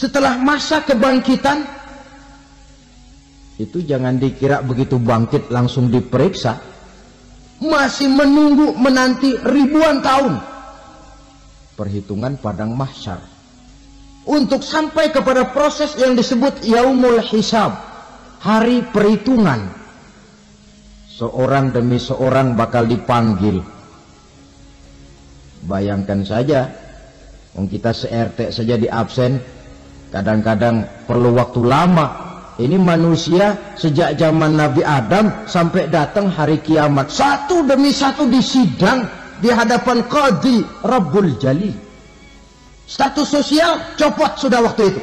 setelah masa kebangkitan itu jangan dikira begitu bangkit langsung diperiksa. Masih menunggu menanti ribuan tahun. Perhitungan padang mahsyar. Untuk sampai kepada proses yang disebut yaumul hisab hari perhitungan. Seorang demi seorang bakal dipanggil. Bayangkan saja kita se-RT saja di absen kadang-kadang perlu waktu lama. Ini manusia sejak zaman Nabi Adam sampai datang hari kiamat. Satu demi satu disidang di hadapan Qadi Rabbul Jali status sosial copot sudah waktu itu.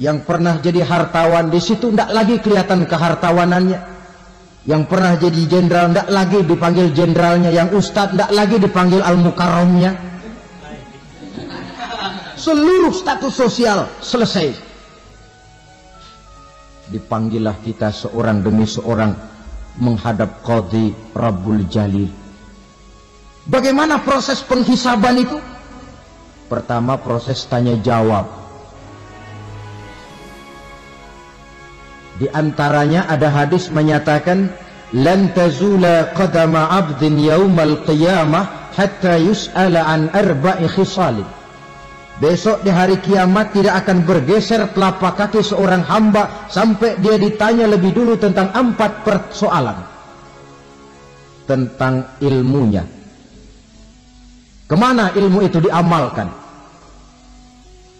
Yang pernah jadi hartawan di situ tidak lagi kelihatan kehartawanannya. Yang pernah jadi jenderal tidak lagi dipanggil jenderalnya. Yang ustadz tidak lagi dipanggil al-mukarramnya seluruh status sosial selesai. Dipanggillah kita seorang demi seorang menghadap Qadhi Rabbul Jalil. Bagaimana proses penghisaban itu? Pertama proses tanya jawab. Di antaranya ada hadis menyatakan lan tazula qadama 'abdin yaumal qiyamah hatta yus'ala an arba'i khisalin Besok di hari kiamat tidak akan bergeser telapak kaki seorang hamba sampai dia ditanya lebih dulu tentang empat persoalan. Tentang ilmunya. Ke mana ilmu itu diamalkan?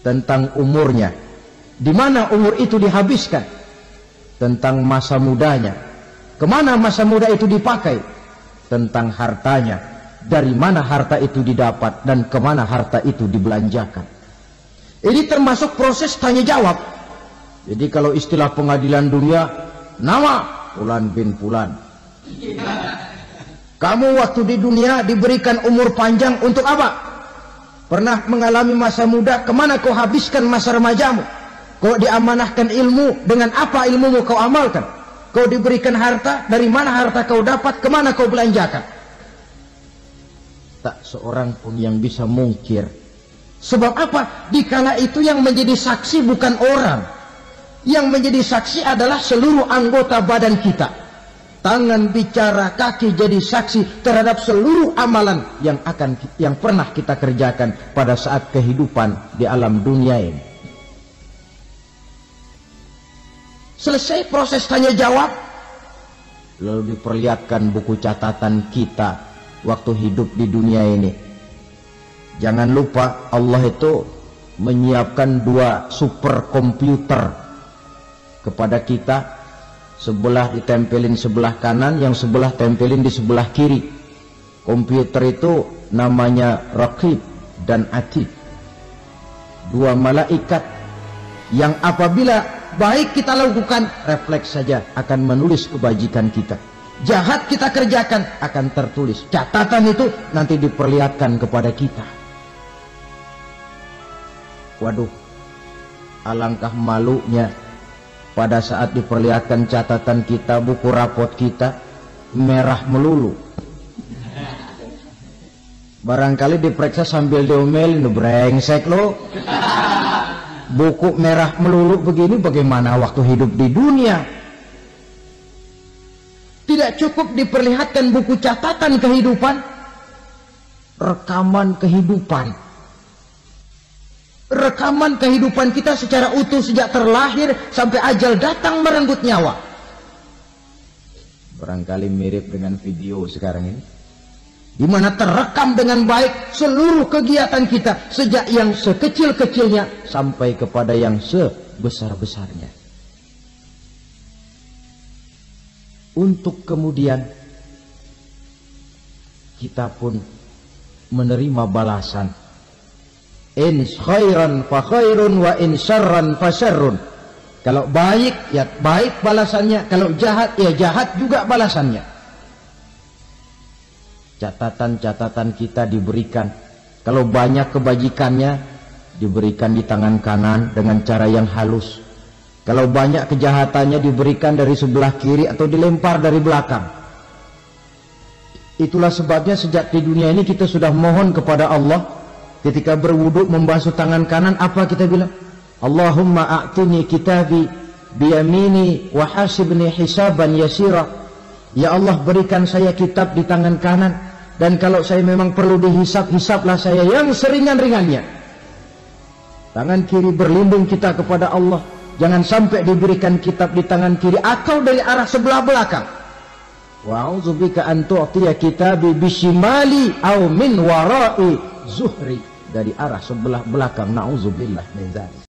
Tentang umurnya. Di mana umur itu dihabiskan? Tentang masa mudanya. Ke mana masa muda itu dipakai? Tentang hartanya dari mana harta itu didapat dan ke mana harta itu dibelanjakan. Ini termasuk proses tanya jawab. Jadi kalau istilah pengadilan dunia, nama Fulan bin Fulan. Kamu waktu di dunia diberikan umur panjang untuk apa? Pernah mengalami masa muda, ke mana kau habiskan masa remajamu? Kau diamanahkan ilmu, dengan apa ilmumu kau amalkan? Kau diberikan harta, dari mana harta kau dapat, ke mana kau belanjakan? Tak seorang pun yang bisa mungkir. Sebab apa? Dikala itu yang menjadi saksi bukan orang. Yang menjadi saksi adalah seluruh anggota badan kita. Tangan bicara kaki jadi saksi terhadap seluruh amalan yang akan yang pernah kita kerjakan pada saat kehidupan di alam dunia ini. Selesai proses tanya jawab lalu diperlihatkan buku catatan kita waktu hidup di dunia ini. Jangan lupa Allah itu menyiapkan dua super komputer kepada kita. Sebelah ditempelin sebelah kanan yang sebelah tempelin di sebelah kiri. Komputer itu namanya Raqib dan Atid dua malaikat yang apabila baik kita lakukan refleks saja akan menulis kebajikan kita jahat kita kerjakan akan tertulis. Catatan itu nanti diperlihatkan kepada kita. Waduh alangkah malunya pada saat diperlihatkan catatan kita buku rapot kita merah melulu. Barangkali diperiksa sambil diomelin brengsek lo buku merah melulu begini bagaimana waktu hidup di dunia tidak cukup diperlihatkan buku catatan kehidupan, rekaman kehidupan. Rekaman kehidupan kita secara utuh sejak terlahir sampai ajal datang merenggut nyawa. Barangkali mirip dengan video sekarang ini. Di mana terekam dengan baik seluruh kegiatan kita sejak yang sekecil-kecilnya sampai kepada yang sebesar-besarnya. Untuk kemudian kita pun menerima balasan. In khairan fa khairun wa in syarran fa syarrun. Kalau baik ya baik balasannya. Kalau jahat ya jahat juga balasannya. Catatan-catatan kita diberikan. Kalau banyak kebajikannya diberikan di tangan kanan dengan cara yang halus kalau banyak kejahatannya diberikan dari sebelah kiri atau dilempar dari belakang. Itulah sebabnya sejak di dunia ini kita sudah mohon kepada Allah ketika berwuduk membasuh tangan kanan apa kita bilang? Allahumma a'tini kitabi biyamini wa hasibni hisaban yasira ya Allah berikan saya kitab di tangan kanan dan kalau saya memang perlu dihisap hisaplah saya yang seringan-ringannya tangan kiri berlindung kita kepada Allah jangan sampai diberikan kitab di tangan kiri atau dari arah sebelah belakang. Wa a'udzubika an tu'tiya kitabi bishimali au min wara'i zuhri. Dari arah sebelah belakang nauzubillah min dzalik